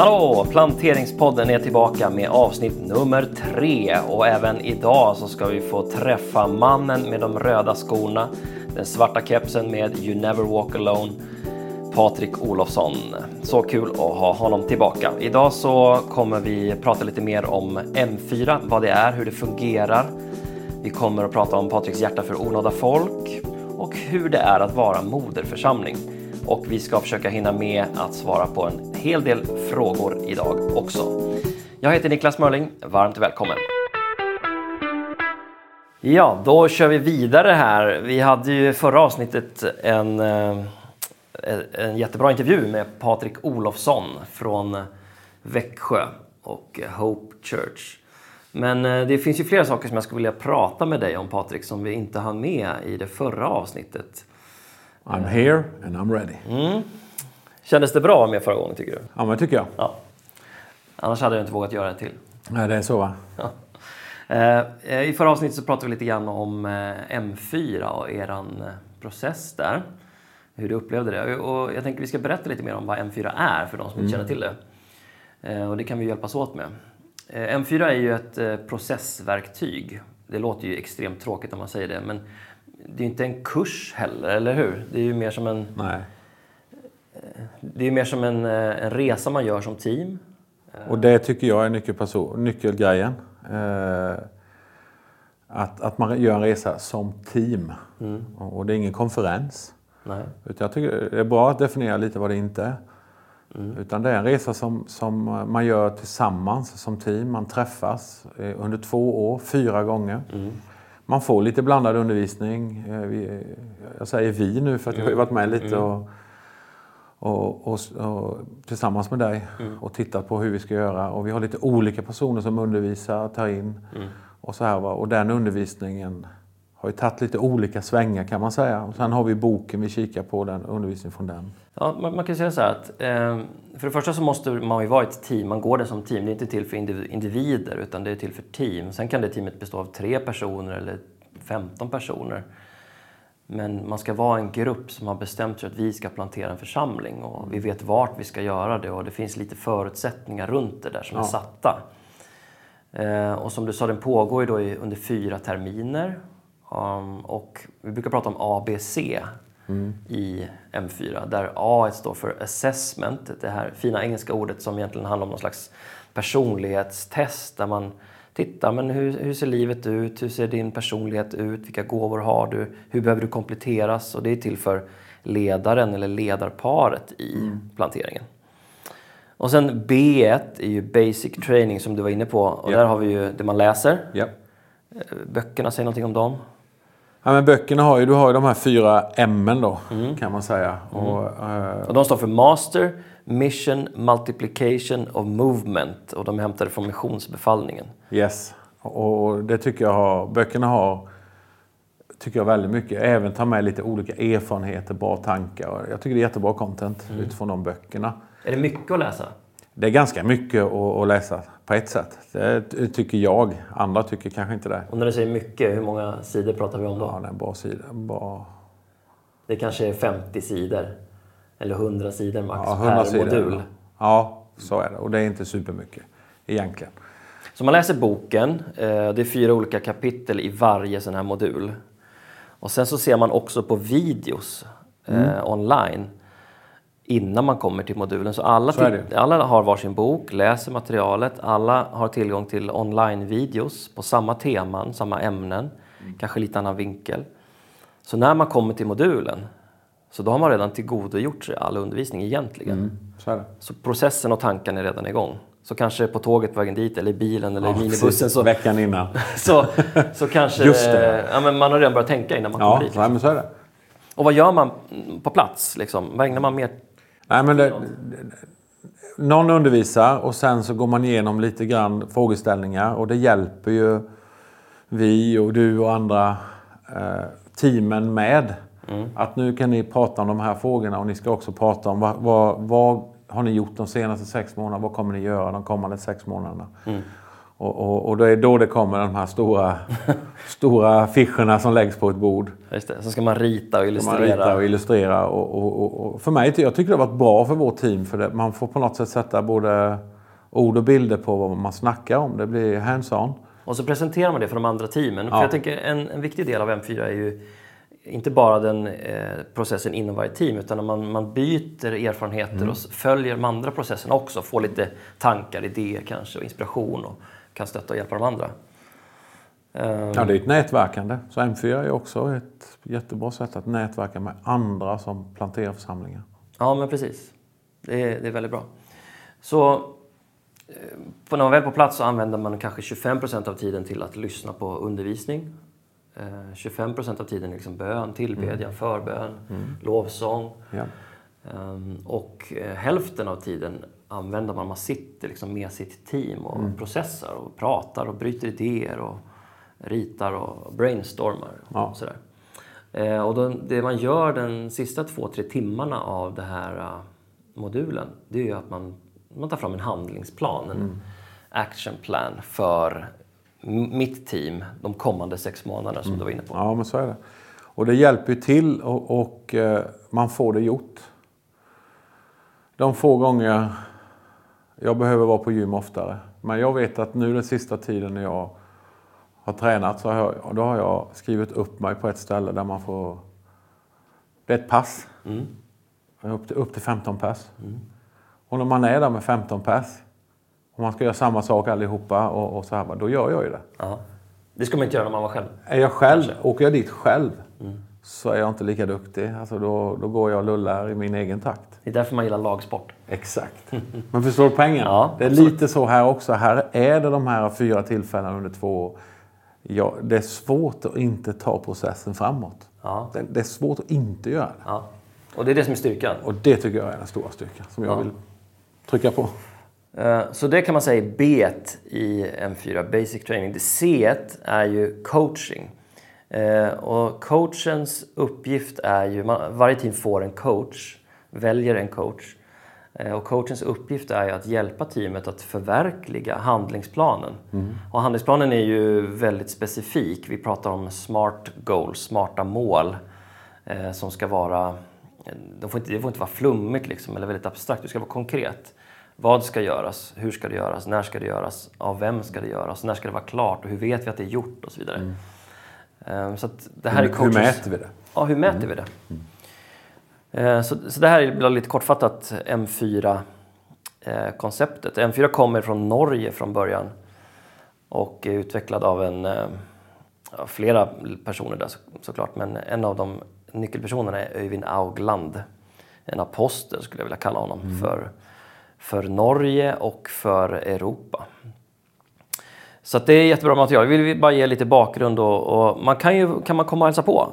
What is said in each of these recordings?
Hallå! Planteringspodden är tillbaka med avsnitt nummer tre och även idag så ska vi få träffa mannen med de röda skorna, den svarta kepsen med You never walk alone, Patrik Olofsson. Så kul att ha honom tillbaka. Idag så kommer vi prata lite mer om M4, vad det är, hur det fungerar. Vi kommer att prata om Patriks hjärta för onådda folk och hur det är att vara moderförsamling. Och vi ska försöka hinna med att svara på en hel del frågor idag också. Jag heter Niklas Mörling, varmt välkommen! Ja, då kör vi vidare här. Vi hade ju förra avsnittet en, eh, en jättebra intervju med Patrik Olofsson från Växjö och Hope Church. Men eh, det finns ju flera saker som jag skulle vilja prata med dig om Patrik som vi inte hann med i det förra avsnittet. I'm here and I'm ready. Mm. Kändes det bra med förra gången tycker du? Ja, men tycker jag. Ja. Annars hade jag inte vågat göra det till. Nej, det är så va? Ja. Eh, I förra avsnittet så pratade vi lite grann om eh, M4 och eran process där. Hur du upplevde det. Och jag tänker vi ska berätta lite mer om vad M4 är för de som inte känner till det. Och det kan vi hjälpas åt med. M4 är ju ett processverktyg. Det låter ju extremt tråkigt om man säger det, men det är inte en kurs heller, eller hur? Det är ju mer som en... Nej. Det är mer som en, en resa man gör som team. Och det tycker jag är nyckelperson, nyckelgrejen. Eh, att, att man gör en resa som team. Mm. Och det är ingen konferens. Nej. Utan jag tycker det är bra att definiera lite vad det inte är. Mm. Utan det är en resa som, som man gör tillsammans som team. Man träffas under två år, fyra gånger. Mm. Man får lite blandad undervisning. Vi, jag säger vi nu för att jag har varit med lite och, och, och, och tillsammans med dig mm. och tittat på hur vi ska göra. Och vi har lite olika personer som undervisar, tar in mm. och så här. Va? Och den undervisningen har ju tagit lite olika svängar kan man säga. Och sen har vi boken vi kikar på, den undervisning från den. Ja, man, man kan säga så här att eh, för det första så måste man ju vara ett team. Man går det som team. Det är inte till för individer utan det är till för team. Sen kan det teamet bestå av tre personer eller 15 personer. Men man ska vara en grupp som har bestämt sig att vi ska plantera en församling och vi vet vart vi ska göra det och det finns lite förutsättningar runt det där som ja. är satta. Eh, och som du sa, den pågår ju då under fyra terminer. Um, och vi brukar prata om ABC mm. i M4 där A står för assessment, det här fina engelska ordet som egentligen handlar om någon slags personlighetstest där man tittar men hur, hur ser livet ut, hur ser din personlighet ut, vilka gåvor har du, hur behöver du kompletteras och det är till för ledaren eller ledarparet i mm. planteringen. Och sen B1 är ju basic training som du var inne på och yep. där har vi ju det man läser. Yep. Böckerna, säger någonting om dem? Ja, men böckerna har ju, du har ju de här fyra M då, mm. kan man säga. Mm. Och, uh... och de står för Master, Mission, Multiplication of Movement och de är hämtade från missionsbefallningen. Yes, och det tycker jag har, böckerna har tycker jag väldigt mycket. Även ta med lite olika erfarenheter, bra tankar. Jag tycker det är jättebra content mm. utifrån de böckerna. Är det mycket att läsa? Det är ganska mycket att, läsa på ett sätt. Det tycker jag. Andra tycker kanske inte det. Och när du säger mycket, hur många sidor pratar vi om då? Ja, det är en bra sida. Bra... Det kanske är 50 sidor? Eller 100 sidor max ja, 100 per sidor. modul? Ja, så är det. Och det är inte supermycket egentligen. Så man läser boken. Eh, det är fyra olika kapitel i varje sån här modul. Och sen så ser man också på videos eh, mm. online innan man kommer till modulen. Så alla, så alla har varsin bok, läser materialet, alla har tillgång till online-videos på samma teman, samma ämnen, mm. kanske lite annan vinkel. Så när man kommer till modulen så då har man redan tillgodogjort sig all undervisning egentligen. Mm, så, så, processen och tanken är redan igång. Så kanske på tåget på vägen dit eller i bilen eller ja, i minibussen. Så, veckan innan. så, så kanske Just det. Ja, men man har redan börjat tänka innan man ja, kommer dit. Liksom. Ja, men så är det. Och vad gör man på plats? Liksom? Vad ägnar man mer Nej, men det, någon undervisar och sen så går man igenom lite grann frågeställningar och det hjälper ju vi och du och andra eh, teamen med. Mm. Att nu kan ni prata om de här frågorna och ni ska också prata om vad, vad, vad har ni gjort de senaste sex månaderna? Vad kommer ni göra de kommande sex månaderna? Mm. Och, och, och det är då det kommer de här stora, stora affischerna som läggs på ett bord. Just det. Så ska man rita och illustrera. Man rita och illustrera. Och, och, och, för mig, jag tycker det har varit bra för vårt team. För det, man får på något sätt sätta både ord och bilder på vad man snackar om. Det blir hands-on. Och så presenterar man det för de andra teamen. Ja. För jag tänker en, en viktig del av M4 är ju inte bara den eh, processen inom varje team utan man, man byter erfarenheter mm. och följer de andra processerna också. Får lite tankar, idéer kanske och inspiration och kan stötta och hjälpa de andra. Um, ja, det är ett nätverkande. Så M4 är också ett jättebra sätt att nätverka med andra som planterar församlingar. Ja, men precis. Det är, det är väldigt bra. Så eh, när man väl är på plats så använder man kanske 25% av tiden till att lyssna på undervisning 25 eh, av tiden är liksom bön, tillbedjan, mm. förbön, mm. lovsång. Ja. Um, och uh, hälften av tiden använder man, man sitter liksom med sitt team och mm. processar och pratar och bryter idéer och ritar och brainstormar. Ja. Och sådär. Uh, och då, det man gör den sista två, tre timmarna av den här uh, modulen, det är ju att man, man tar fram en handlingsplan, en mm. action plan för mitt team de kommande sex månaderna som mm. du var inne på. Ja, men så är det. Och det hjälper ju till och, och eh, man får det gjort. De få gånger jag behöver vara på gym oftare. Men jag vet att nu den sista tiden när jag har tränat så har jag, då har jag skrivit upp mig på ett ställe där man får... Det är ett pass. Mm. Upp, till, upp till 15 pass. Mm. Och när man är där med 15 pass om man ska göra samma sak allihopa och, och så här, då gör jag ju det. Ja. Det ska man inte göra när man var själv. Är jag själv, Kanske. åker jag dit själv mm. så är jag inte lika duktig. Alltså då, då går jag och lullar i min egen takt. Det är därför man gillar lagsport. Exakt. Men förstår du poängen? Ja, det är absolut. lite så här också. Här är det de här fyra tillfällena under två år. Ja, det är svårt att inte ta processen framåt. Ja. Det, det, är svårt att inte göra det. Ja. Och det är det som är styrkan. Och det tycker jag är den stora styrkan som jag vill trycka på. Eh, så det kan man säga är B i M4, Basic Training. C är ju coaching. Eh, och coachens uppgift är ju, varje team får en coach, väljer en coach. Eh, och coachens uppgift är ju att hjälpa teamet att förverkliga handlingsplanen. Mm. Och handlingsplanen är ju väldigt specifik. Vi pratar om smart goals, smarta mål som ska vara de får inte, det får inte vara flummigt liksom, eller väldigt abstrakt, det ska vara konkret. Vad ska göras? Hur ska det göras? När ska det göras? Av vem ska det göras? När ska det vara klart? Och hur vet vi att det är gjort? Och så vidare. Mm. Ehm, så det här hur, är coaches... hur mäter vi det? Ja, hur mäter mm. vi det? Mm. Ehm, så, så det här är lite kortfattat M4-konceptet. Eh, M4 kommer från Norge från början och är utvecklad av en, eh, flera personer där såklart, men en av de nyckelpersonerna är Öyvind Augland. En apostel skulle jag vilja kalla honom mm. för för Norge och för Europa. Så det är jättebra material. Vi vill bara ge lite bakgrund och, och, man kan ju kan man komma och hälsa på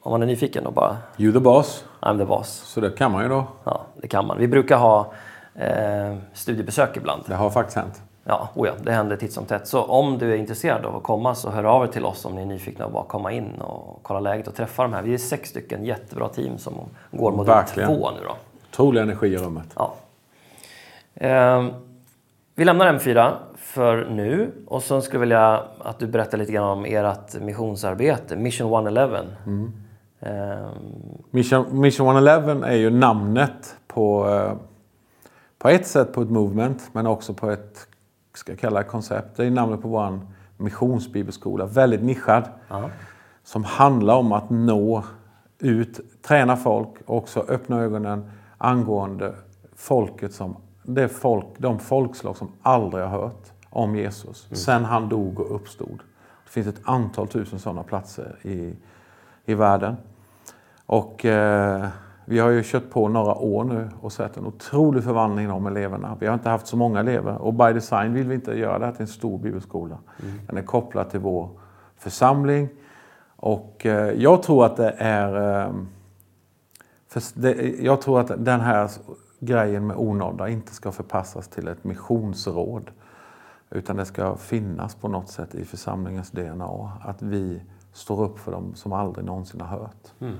om man är nyfiken och bara... You the boss. I'm the boss. Så det kan man ju då. Ja, det kan man. Vi brukar ha eh, studiebesök ibland. Det har faktiskt hänt. Ja, oh ja, det händer titt som tätt. Så om du är intresserad av att komma så hör av er till oss om ni är nyfikna och bara komma in och kolla läget och träffa de här. Vi är sex stycken jättebra team som går mot två nu då. Otrolig energi i rummet. Ja, Eh, vi lämnar M4 för nu och så skulle jag vilja att du berättar lite grann om ert missionsarbete, Mission 111. Mm. Eh, Mission, Mission 111 är ju namnet på, eh, på ett sätt på ett movement men också på ett ska jag kalla det koncept. Det är namnet på vår missionsbibelskola, väldigt nischad. Aha. Som handlar om att nå ut, träna folk och också öppna ögonen angående folket som det folk, de folkslag som aldrig har hört om Jesus mm. sen han dog och uppstod. Det finns ett antal tusen sådana platser i, i världen. Och eh, vi har ju kört på några år nu och sett en otrolig förvandling de eleverna. Vi har inte haft så många elever och by design vill vi inte göra det här till en stor bibelskola. Mm. Den är kopplad till vår församling. Och eh, jag tror att det är... Eh, det, jag tror att den här grejen med onådda inte ska förpassas till ett missionsråd. Utan det ska finnas på något sätt i församlingens DNA. Att vi står upp för dem som aldrig någonsin har hört. Mm.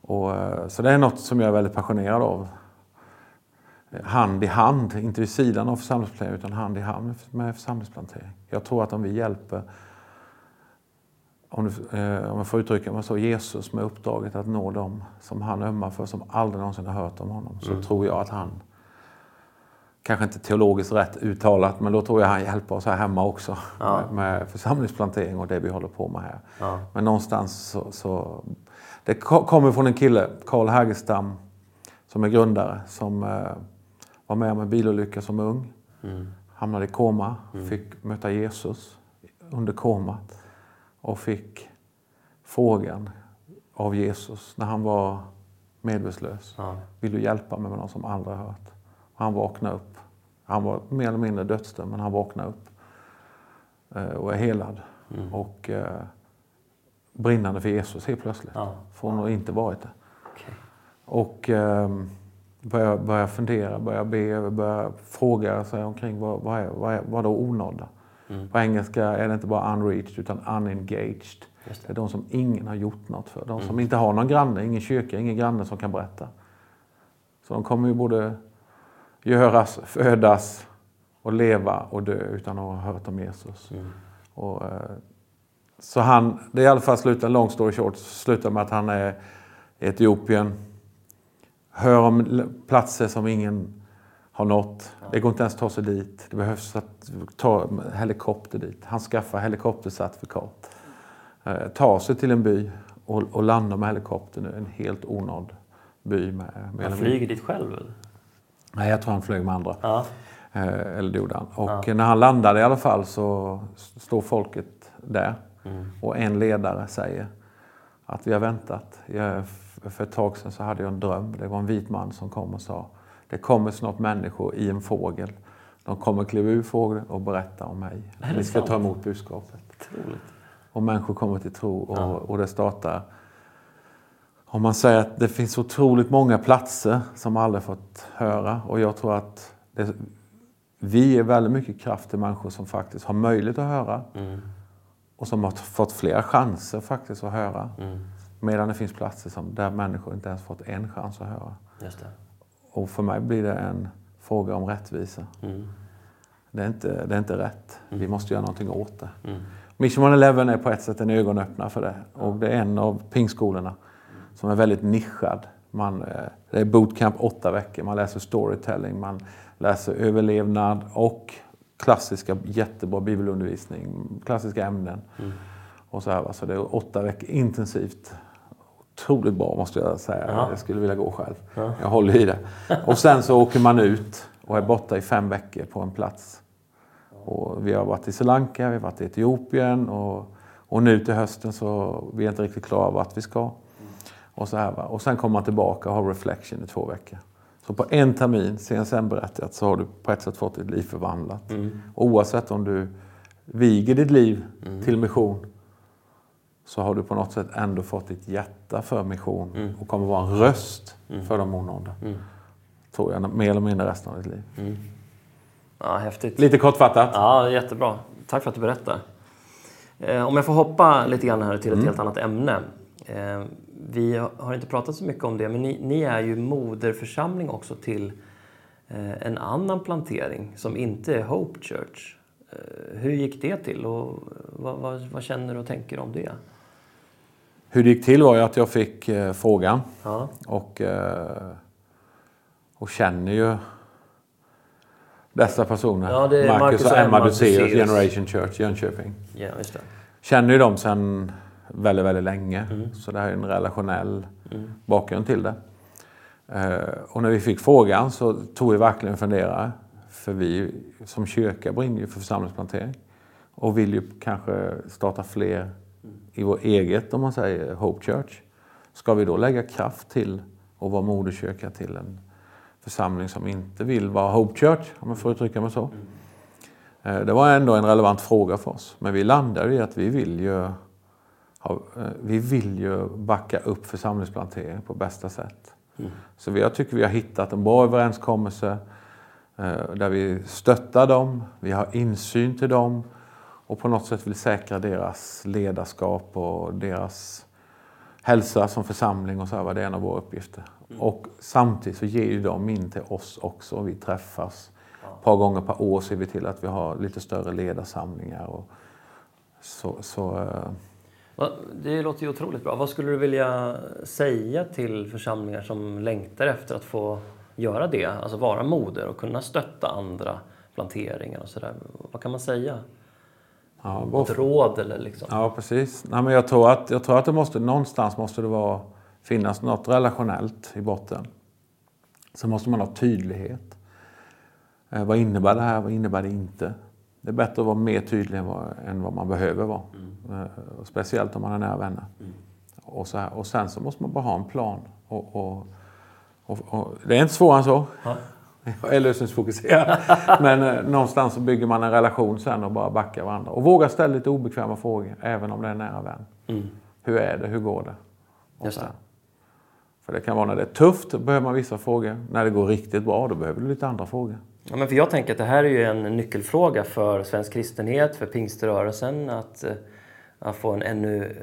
Och, eh, så det är något som jag är väldigt passionerad av. hand i hand, inte vid sidan av församlingsplantering utan hand i hand med församlingsplantering. Jag tror att om vi hjälper, om, du, eh, om jag får uttrycka mig så, Jesus med uppdraget att nå dem som han ömmar för, som aldrig någonsin har hört om honom, så mm. tror jag att han kanske inte teologiskt rätt uttalat, men då tror jag han hjälper oss här hemma också ja. med, med församlingsplantering och det vi håller på med här. Ja. Men någonstans så, så, Det kommer från en kille, Karl Hägerstam, som är grundare, som eh, var med om en bilolycka som ung. Mm. Hamnade i koma, mm. fick möta Jesus under komat och fick frågan av Jesus när han var medvetslös. Ja. Vill du hjälpa mig med någon som aldrig hört? Och han vaknade upp. Han var mer eller mindre dödsdömd, men han vaknade upp eh, och är helad. Mm. Och eh, brinnande för Jesus helt plötsligt. Ja. Från att inte varit det. Okay. Och eh, börjar, börjar fundera, börjar be, börjar fråga sig omkring vad, vad, är, vad, är, vad då onådda? Mm. På engelska är det inte bara unreached utan unengaged. Det. det. är de som ingen har gjort något för. De mm. som inte har någon granne, ingen kyrka, ingen granne som kan berätta. Så de kommer ju både göras, födas och leva och dö utan att ha hört om Jesus. Mm. Och, eh, så han, det är i alla fall slutar, long story short, slutar med att han är i Etiopien. Hör om platser som ingen har nått. Det går inte ens att ta sig dit. Det behövs att ta helikopter dit. Han skaffar helikoptercertifikat. Eh, tar sig till en by och, och landar med helikopter nu. En helt onådd by. Med, med han flyger dit själv? Nej, jag tror han flög med andra. Ja. Eh, eller det gjorde han. Och ja. när han landade i alla fall så står folket där. Mm. Och en ledare säger att vi har väntat. Jag, för ett tag sedan så hade jag en dröm. Det var en vit man som kom och sa det kommer snart människor i en fågel. De kommer kliva ur fågeln och berätta om mig. Ni ska ta emot budskapet. Troligt. Och människor kommer till tro och, ja. och det startar om man säger att det finns otroligt många platser som aldrig fått höra och jag tror att det, vi är väldigt mycket kraft i människor som faktiskt har möjlighet att höra mm. och som har fått flera chanser faktiskt att höra. Mm. Medan det finns platser som, där människor inte ens fått en chans att höra. Och för mig blir det en fråga om rättvisa. Mm. Det, är inte, det är inte rätt. Vi mm. måste göra någonting åt det. Mm. Mission 11 är på ett sätt en ögonöppnare för det. Och det är en av pingskolorna som är väldigt nischad. Man, eh, det är bootcamp åtta veckor, man läser storytelling, man läser överlevnad och klassiska jättebra bibelundervisning, klassiska ämnen. Mm. Och så, här, så det är åtta veckor intensivt. Otroligt bra måste jag säga. Ja. Jag skulle vilja gå själv. Ja. Jag håller i det. Och sen så åker man ut och är borta i fem veckor på en plats. Och vi har varit i Sri Lanka, vi har varit i Etiopien och, och nu till hösten så vi är inte riktigt klara vart vi ska. Och, så här, va? och sen kommer man tillbaka och har reflection i två veckor. Så på en termin, CSN berättat, så har du på ett sätt fått ditt liv förvandlat. Mm. Oavsett om du viger ditt liv mm. till mission så har du på något sätt ändå fått ditt hjärta för mission mm. och kommer vara en röst mm. för de onådda. Mm. Tror jag, mer eller mindre resten av ditt liv. Mm. Ja, häftigt. Lite kortfattat. Ja, jättebra. Tack för att du berättar. Eh, om jag får hoppa lite grann här till ett mm. helt annat ämne. Eh, vi har inte pratat så mycket om det, men ni, ni är ju moderförsamling också till eh, en annan plantering som inte är Hope Church. Eh, hur gick det till och vad, vad, vad, känner du och tänker om det? Hur det gick till var ju att jag fick eh, frågan ja. och, och känner ju dessa personer. Ja, Marcus, Marcus, och Emma Duseus, Generation Church Jönköping. Ja, just det. Känner ju dem sedan väldigt, väldigt länge. Mm. Så det här är en relationell mm. bakgrund till det. Eh, och när vi fick frågan så tog vi verkligen en funderare. För vi som kyrka brinner ju för församlingsplantering. Och vill ju kanske starta fler i vår eget, om man säger, Hope Church. Ska vi då lägga kraft till att vara moderkyrka till en församling som inte vill vara Hope Church, om jag får uttrycka mig så. Mm. Det var ändå en relevant fråga för oss. Men vi landade i att vi vill ju eh, vi vill ju backa upp församlingsplantering på bästa sätt. Mm. Så jag tycker vi har hittat en bra överenskommelse eh, där vi stöttar dem, vi har insyn till dem och på något sätt vill säkra deras ledarskap och deras hälsa som församling och så här, det är en av våra uppgifter. Mm. Och samtidigt så ger ju de in till oss också. Vi träffas ja. ett par gånger per år ser vi till att vi har lite större ledarsamlingar. Och så, så uh... Det låter ju otroligt bra. Vad skulle du vilja säga till församlingar som längtar efter att få göra det? Alltså vara moder och kunna stötta andra planteringar och sådär. Vad kan man säga? Ja, Ett råd eller liksom? Ja, precis. Nej, men jag, tror att, jag tror att det måste, någonstans måste det vara, finnas något relationellt i botten. Sen måste man ha tydlighet. Eh, vad innebär det här? Vad innebär det inte? Det är bättre att vara mer tydlig än vad, än vad man behöver vara. Mm. Eh, speciellt om man är nära vänner. Mm. Och, så här, och sen så måste man bara ha en plan. Och, och, och det är inte svårare än så. Ha? Jag är lösningsfokuserad. Men eh, någonstans så bygger man en relation sen och bara backar varandra. Och våga ställa lite obekväma frågor, även om det är en nära vän. Mm. Hur är det? Hur går det? Och Just det. För det kan vara när det är tufft, då behöver man vissa frågor. När det går riktigt bra, då behöver du lite andra frågor. Ja, men för jag tänker att det här är ju en nyckelfråga för svensk kristenhet, för pingströrelsen. Att, eh, att få en ännu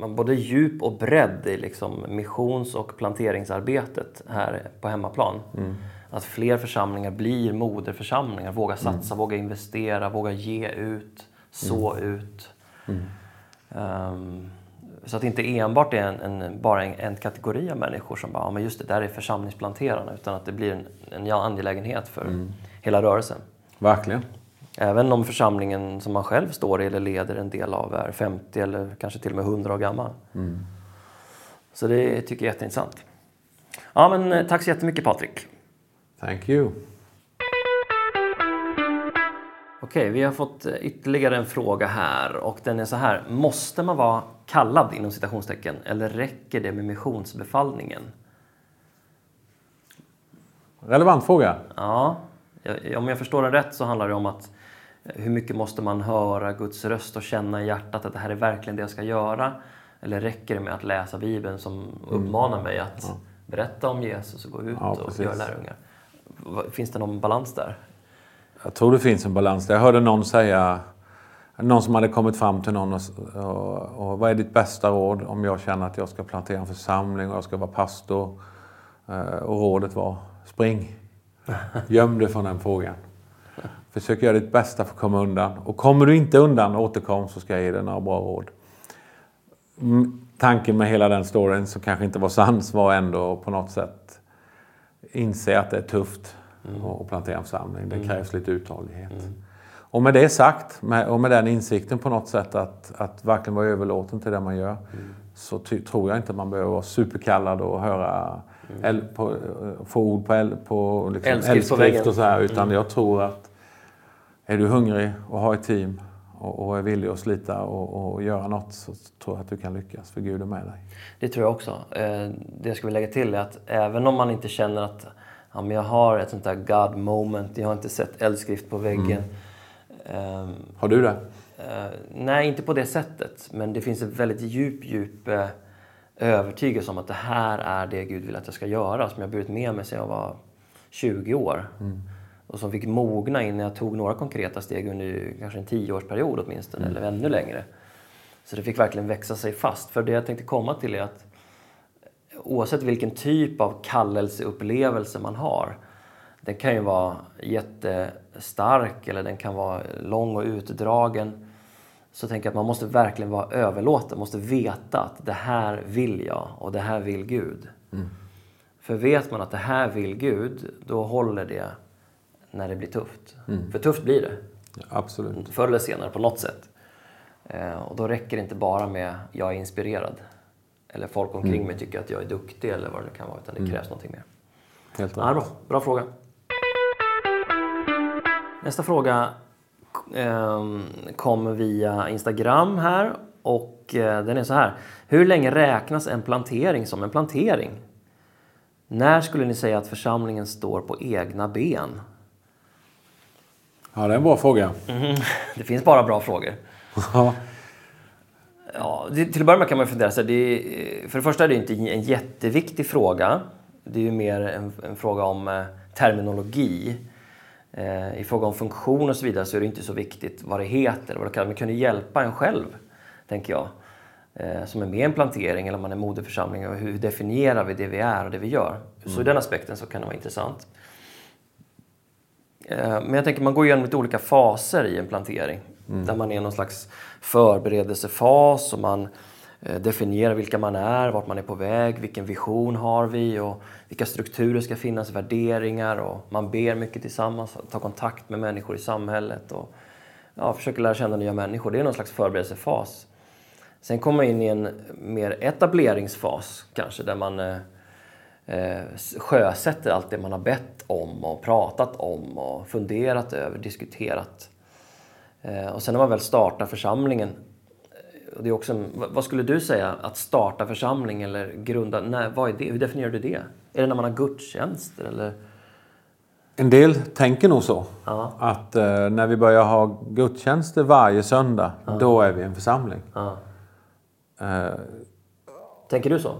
eh, både djup och bredd i liksom missions och planteringsarbetet här på hemmaplan. Mm att fler församlingar blir moderförsamlingar, vågar satsa, mm. vågar investera, vågar ge ut, så mm. ut. Mm. Um, så att det inte enbart är en, en bara en, en, kategori av människor som bara, ja men just det, där är församlingsplanterarna, utan att det blir en, en angelägenhet för mm. hela rörelsen. Verkligen. Även om församlingen som man själv står i eller leder en del av är 50 eller kanske till och med 100 år gammal. Mm. Så det tycker jag är jätteintressant. Ja, men eh, tack så jättemycket Patrik. Thank you. Okej, vi har fått ytterligare en fråga här och den är så här. Måste man vara kallad inom citationstecken eller räcker det med missionsbefallningen? Relevant fråga. Ja, om jag förstår den rätt så handlar det om att hur mycket måste man höra Guds röst och känna i hjärtat att det här är verkligen det jag ska göra? Eller räcker det med att läsa Bibeln som uppmanar mig att berätta om Jesus och gå ut ja, och göra lärjungar? Finns det någon balans där? Jag tror det finns en balans. Jag hörde någon säga, någon som hade kommit fram till någon och, och, och vad är ditt bästa råd om jag känner att jag ska plantera en församling och jag ska vara pastor? Eh, och rådet var, spring. Göm dig från den frågan. Försök göra ditt bästa för att komma undan. Och kommer du inte undan, återkom så ska jag ge dig några bra råd. Tanken med hela den storyn, som kanske inte var sann, var ändå på något sätt inse att det är tufft mm. att plantera en församling. Det mm. krävs lite uthållighet. Mm. Och med det sagt, med, och med den insikten på något sätt att, att verkligen vara överlåten till det man gör, mm. så tror jag inte man behöver vara superkallad och höra mm. på, få ord på, på liksom, eldskrift och så här, utan mm. jag tror att är du hungrig och har ett team och, och är villig att slita och, och, göra något så tror jag att du kan lyckas, för Gud är med dig. Det tror jag också. Eh, det jag skulle lägga till är att även om man inte känner att ja, men jag har ett sånt där God moment, jag har inte sett eldskrift på väggen. Mm. Um, har du det? Uh, nej, inte på det sättet. Men det finns en väldigt djup, djup uh, övertygelse om att det här är det Gud vill att jag ska göra, som jag burit med mig sedan jag var 20 år. Mm och som fick mogna innan jag tog några konkreta steg under kanske en tioårsperiod åtminstone, mm. eller ännu längre. Så det fick verkligen växa sig fast. För det jag tänkte komma till är att oavsett vilken typ av kallelseupplevelse man har, den kan ju vara jättestark eller den kan vara lång och utdragen. Så tänker jag att man måste verkligen vara överlåten, måste veta att det här vill jag och det här vill Gud. Mm. För vet man att det här vill Gud, då håller det när det blir tufft. Mm. För tufft blir det. Ja, absolut. Förr eller senare på något sätt. Eh, och då räcker det inte bara med jag är inspirerad. Eller folk omkring mm. mig tycker att jag är duktig eller vad det kan vara. Utan det mm. krävs någonting mer. Helt ja, bra. bra fråga. Nästa fråga eh, kom via Instagram här. Och eh, den är så här. Hur länge räknas en plantering som en plantering? När skulle ni säga att församlingen står på egna ben? Ja, det är en bra fråga. Mm. Det finns bara bra frågor. Ja. Ja, till att börja med kan man fundera, så det är, för det första är det inte en jätteviktig fråga. Det är ju mer en, en fråga om eh, terminologi. Eh, I fråga om funktion och så vidare så är det inte så viktigt vad det heter. Vad det kan, men kan hjälpa en själv, tänker jag. eh, som är med i en plantering eller om man är moderförsamling. Och hur definierar vi det vi är och det vi gör? Så i den aspekten så kan det vara intressant. Eh, men jag tänker man går igenom lite olika faser i en plantering. Där man är i någon slags förberedelsefas och man eh, definierar vilka man är, vart man är på väg, vilken vision har vi och vilka strukturer ska finnas, värderingar och man ber mycket tillsammans, tar kontakt med människor i samhället och ja, försöker lära känna nya människor. Det är någon slags förberedelsefas. Sen kommer man in i en mer etableringsfas kanske där man eh, sjösätter allt det man har bett om och pratat om och funderat över, diskuterat. Eh, och sen när man väl startar församlingen, eh, och det är också vad skulle du säga att starta församling eller grunda, nej, vad är det? Hur definierar du det? Är det när man har gudstjänster eller? En del tänker nog så. Ja. Att eh, när vi börjar ha gudstjänster varje söndag, då är vi en församling. Ja. Eh, Tänker du så?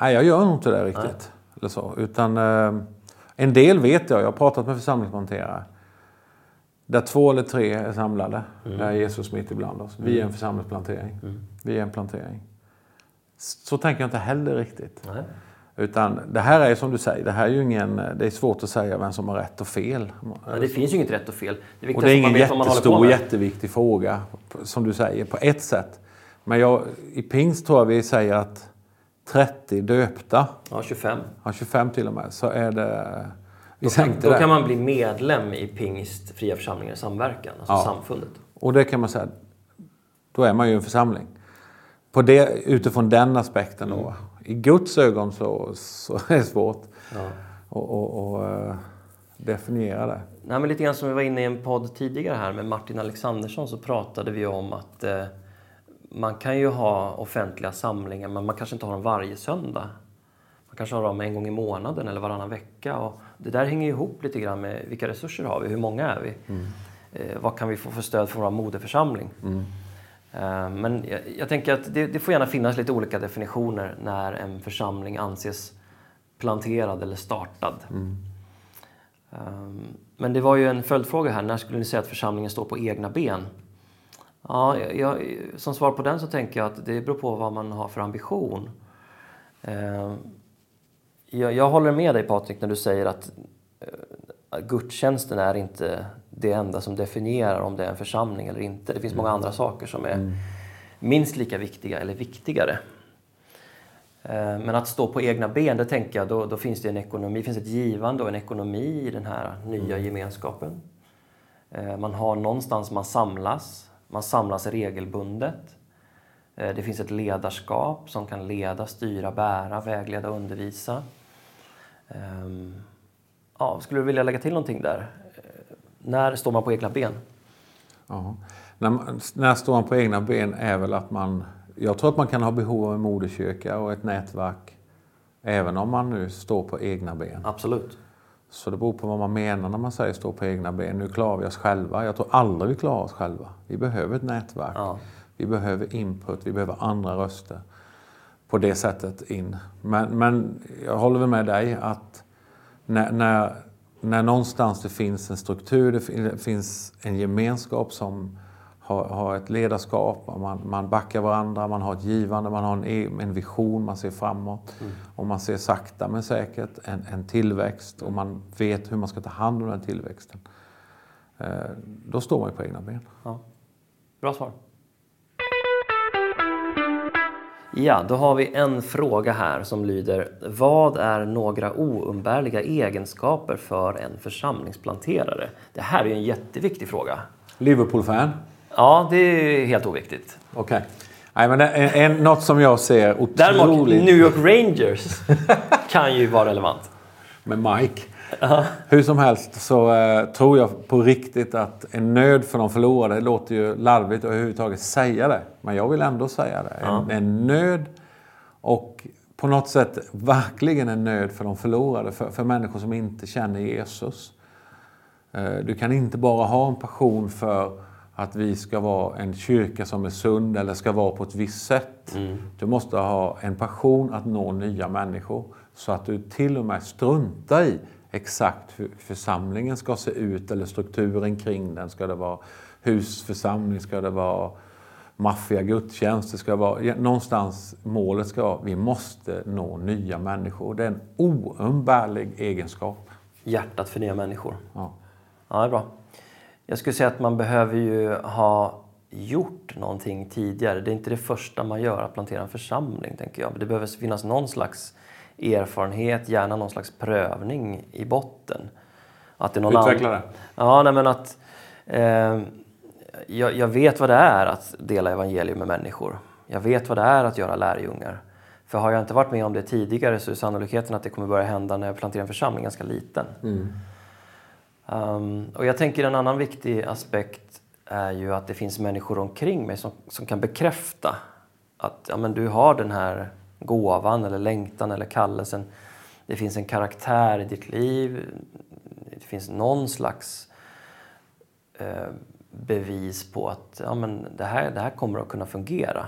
nej, jag gör nog inte det riktigt. Eller så. Utan, eh, en del vet jag, jag har pratat med församlingsplanterare. Där två eller tre är samlade, där är Jesus mitt ibland oss. Vi är en församlingsplantering. Vi är en plantering. Så tänker jag inte heller riktigt. Nej. Utan det här är som du säger, det här är ju ingen, det är svårt att säga vem som har rätt och fel. Ja, det finns ju inget rätt och fel. Det Och det är ingen jättestor, med. jätteviktig fråga, som du säger, på ett sätt. Men jag, i pingst tror jag vi säger att 30 döpta, Ja, 25. ja, 25 till och med, så är det... Vi Då, sänkte då kan man bli medlem i Pingst Fria Församlingar i Samverkan, alltså Ja. samfundet. Och det kan man säga, då är man ju en församling. På det, utifrån den aspekten då. Mm. I Guds ögon så, så är det svårt Ja. att och, och, eh, definiera det. Nej, men lite grann som vi var inne i en podd tidigare här med Martin Alexandersson så pratade vi om att eh, man kan ju ha offentliga samlingar men man kanske inte har dem varje söndag. Man kanske har dem en gång i månaden eller varannan vecka. Och det där hänger ihop lite grann med vilka resurser har vi, hur många är vi? Eh, vad kan vi få för stöd från vår moderförsamling? Eh, men jag, jag tänker att det, det får gärna finnas lite olika definitioner när en församling anses planterad eller startad. Ehm, Men det var ju en följdfråga här. När skulle ni säga att församlingen står på egna ben? Ja, jag, som svar på den så tänker jag att det beror på vad man har för ambition. Ehm, Jag, jag håller med dig Patrik när du säger att eh, gudstjänsten är inte det enda som definierar om det är en församling eller inte. Det finns många andra saker som är minst lika viktiga eller viktigare. Eh, Men att stå på egna ben, det tänker jag, då, då finns det en ekonomi, finns ett givande och en ekonomi i den här nya gemenskapen. Eh, Man har någonstans man samlas, man samlas regelbundet. Eh, Det finns ett ledarskap som kan leda, styra, bära, vägleda, undervisa. Ehm, Ja, skulle du vilja lägga till någonting där? Eh, När står man på egna ben? Ja. När, när står man på egna ben är väl att man... Jag tror att man kan ha behov av en moderkyrka och ett nätverk även om man nu står på egna ben. Absolut. Så det beror på vad man menar när man säger stå på egna ben. Nu klarar vi oss själva. Jag tror aldrig vi klarar oss själva. Vi behöver ett nätverk. Ja. Vi behöver input, vi behöver andra röster på det sättet in. Men, men jag håller väl med dig att när, när, när någonstans det finns en struktur, det fin- det finns en gemenskap som har, har ett ledarskap, man, man backar varandra, man har ett givande, man har en, e- en vision, man ser framåt. Och man ser sakta men säkert en, en tillväxt och man vet hur man ska ta hand om den tillväxten. Eh, då står man ju på egna ben. Ja. Bra svar. Ja, då har vi en fråga här som lyder Vad är några oumbärliga egenskaper för en församlingsplanterare? Det här är ju en jätteviktig fråga. Liverpool-fan? Ja, det är helt oviktigt. Okej. Nej, men är en, något som jag ser Däremot otroligt New York Rangers kan ju vara relevant. med Mike. Hur som helst så eh, tror jag på riktigt att en nöd för de förlorade, det låter ju larvigt att överhuvudtaget säga det. Men jag vill ändå säga det. En, en nöd och på något sätt verkligen en nöd för de förlorade, för, för människor som inte känner Jesus. Eh, Du kan inte bara ha en passion för att vi ska vara en kyrka som är sund eller ska vara på ett visst sätt. Du måste ha en passion att nå nya människor så att du till och med struntar i exakt hur församlingen ska se ut eller strukturen kring den. Ska det vara husförsamling? Ska det vara maffiagudstjänst. Det ska vara, någonstans målet ska vara vi måste nå nya människor. Det är en oumbärlig egenskap. Hjärtat för nya människor. Ja. Ja, det är bra. Jag skulle säga att man behöver ju ha gjort någonting tidigare. Det är inte det första man gör, att plantera en församling, tänker jag. Det behöver finnas någon slags erfarenhet, gärna någon slags prövning i botten. Att det är någon Utveckla det. Ja, nej, men att eh, jag, jag, vet vad det är att dela evangelium med människor. Jag vet vad det är att göra lärjungar. För har jag inte varit med om det tidigare så är sannolikheten att det kommer börja hända när jag planterar en församling ganska liten. Mm. Um, och jag tänker en annan viktig aspekt är ju att det finns människor omkring mig som, som kan bekräfta att ja, men du har den här gåvan eller längtan eller kallelsen. Det finns en karaktär i ditt liv. Det finns någon slags eh, bevis på att ja, men det, här, det här kommer att kunna fungera.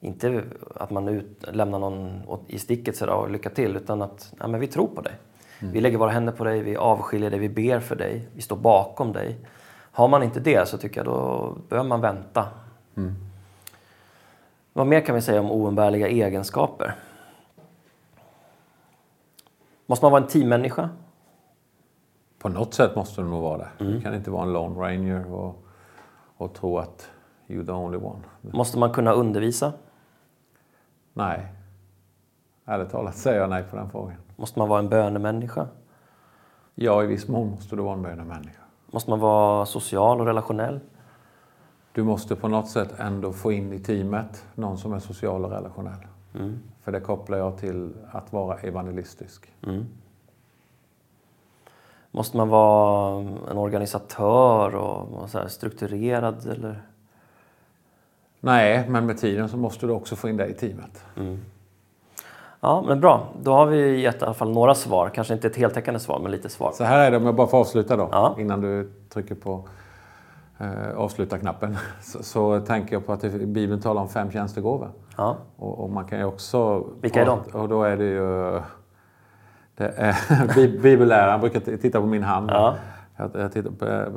Inte att man ut, lämnar någon i sticket sådär och lycka till utan att ja, men vi tror på dig. Mm. Vi lägger våra händer på dig, vi avskiljer dig, vi ber för dig, vi står bakom dig. Har man inte det så tycker jag då behöver man vänta. Mm. Vad mer kan vi säga om oumbärliga egenskaper? Måste man vara en teammänniska? På något sätt måste du nog vara det. Mm. Du kan inte vara en lone ranger och, och tro att you're the only one. Måste man kunna undervisa? Nej. Ärligt talat säger jag nej på den frågan. Måste man vara en bönemänniska? Ja, i viss mån måste du vara en bönemänniska. Måste man vara social och relationell? Du måste på något sätt ändå få in i teamet någon som är social och relationell. Mm. För det kopplar jag till att vara evangelistisk. Mm. Måste man vara en organisatör och så strukturerad? Eller? Nej, men med tiden så måste du också få in det i teamet. Mm. Ja, men bra. Då har vi gett i alla fall några svar. Kanske inte ett heltäckande svar, men lite svar. Så här är det, om jag bara får avsluta då, ja. innan du trycker på eh, avsluta-knappen. Så, så, tänker jag på att Bibeln talar om fem tjänstegåvor. Ja. Och, och, man kan ju också... Vilka är de? Och då är det ju... Det är, bibelläraren brukar titta på min hand. Ja. Jag, jag tittar på,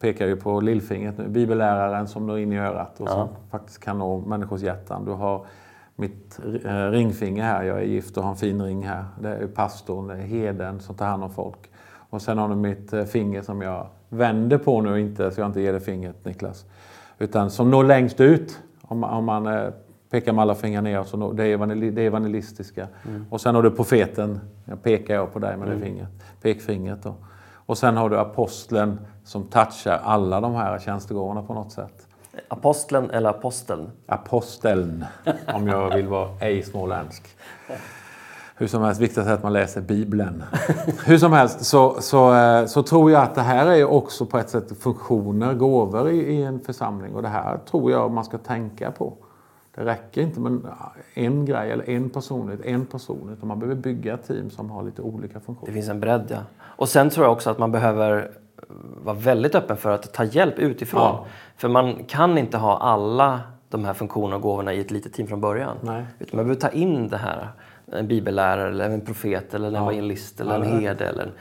pekar ju på lillfingret nu. Bibelläraren som når in i örat och som faktiskt kan nå människors hjärtan. Du har mitt eh, ringfinger här. Jag är gift och har en fin ring här. Det är pastorn, det är heden som tar hand om folk. Och sen har du mitt eh, finger som jag vänder på nu, inte, så jag inte ger dig fingret Niklas. Utan som når längst ut. Om, om man eh, pekar med alla fingrar ner, så når, det, är evangelist, det är evangelistiska. Mm. Och sen har du profeten, jag pekar jag på dig med mm. det fingret, pekfingret. Då. Och sen har du aposteln som touchar alla de här tjänstegåvorna på något sätt. Aposteln eller aposteln? Aposteln, om jag vill vara ej småländsk. Hur som helst, viktigt är att man läser Bibeln. Hur som helst så, så, eh, så tror jag att det här är också på ett sätt funktioner, gåvor i, i en församling. Och det här tror jag man ska tänka på. Det räcker inte med en grej eller en personlighet, en person, utan man behöver bygga team som har lite olika funktioner. Det finns en bredd, ja. Och sen tror jag också att man behöver vara väldigt öppen för att ta hjälp utifrån. Ja. För man kan inte ha alla de här funktionerna och gåvorna i ett litet team från början. Nej. Utan man behöver ta in det här. En bibellärare, eller en profet, eller en ja. evangelist, eller en herde. Eller,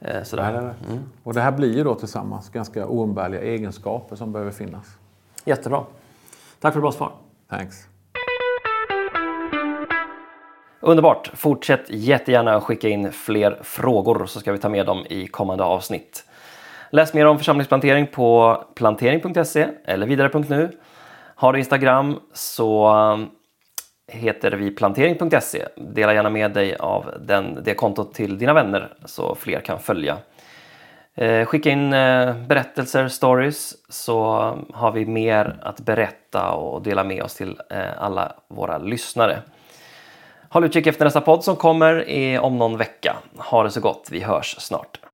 eh, sådär. Nej, nej, mm. Och det här blir ju då tillsammans ganska oumbärliga egenskaper som behöver finnas. Jättebra. Tack för bra svar. Thanks. Underbart! Fortsätt jättegärna att skicka in fler frågor så ska vi ta med dem i kommande avsnitt. Läs mer om församlingsplantering på plantering.se eller vidare.nu. Har du Instagram så um, heter vi plantering.se. Dela gärna med dig av den, det kontot till dina vänner så fler kan följa. Eh, skicka in eh, berättelser, stories, så har vi mer att berätta och dela med oss till eh, alla våra lyssnare. Håll utkik efter nästa podd som kommer om någon vecka. Ha det så gott, vi hörs snart.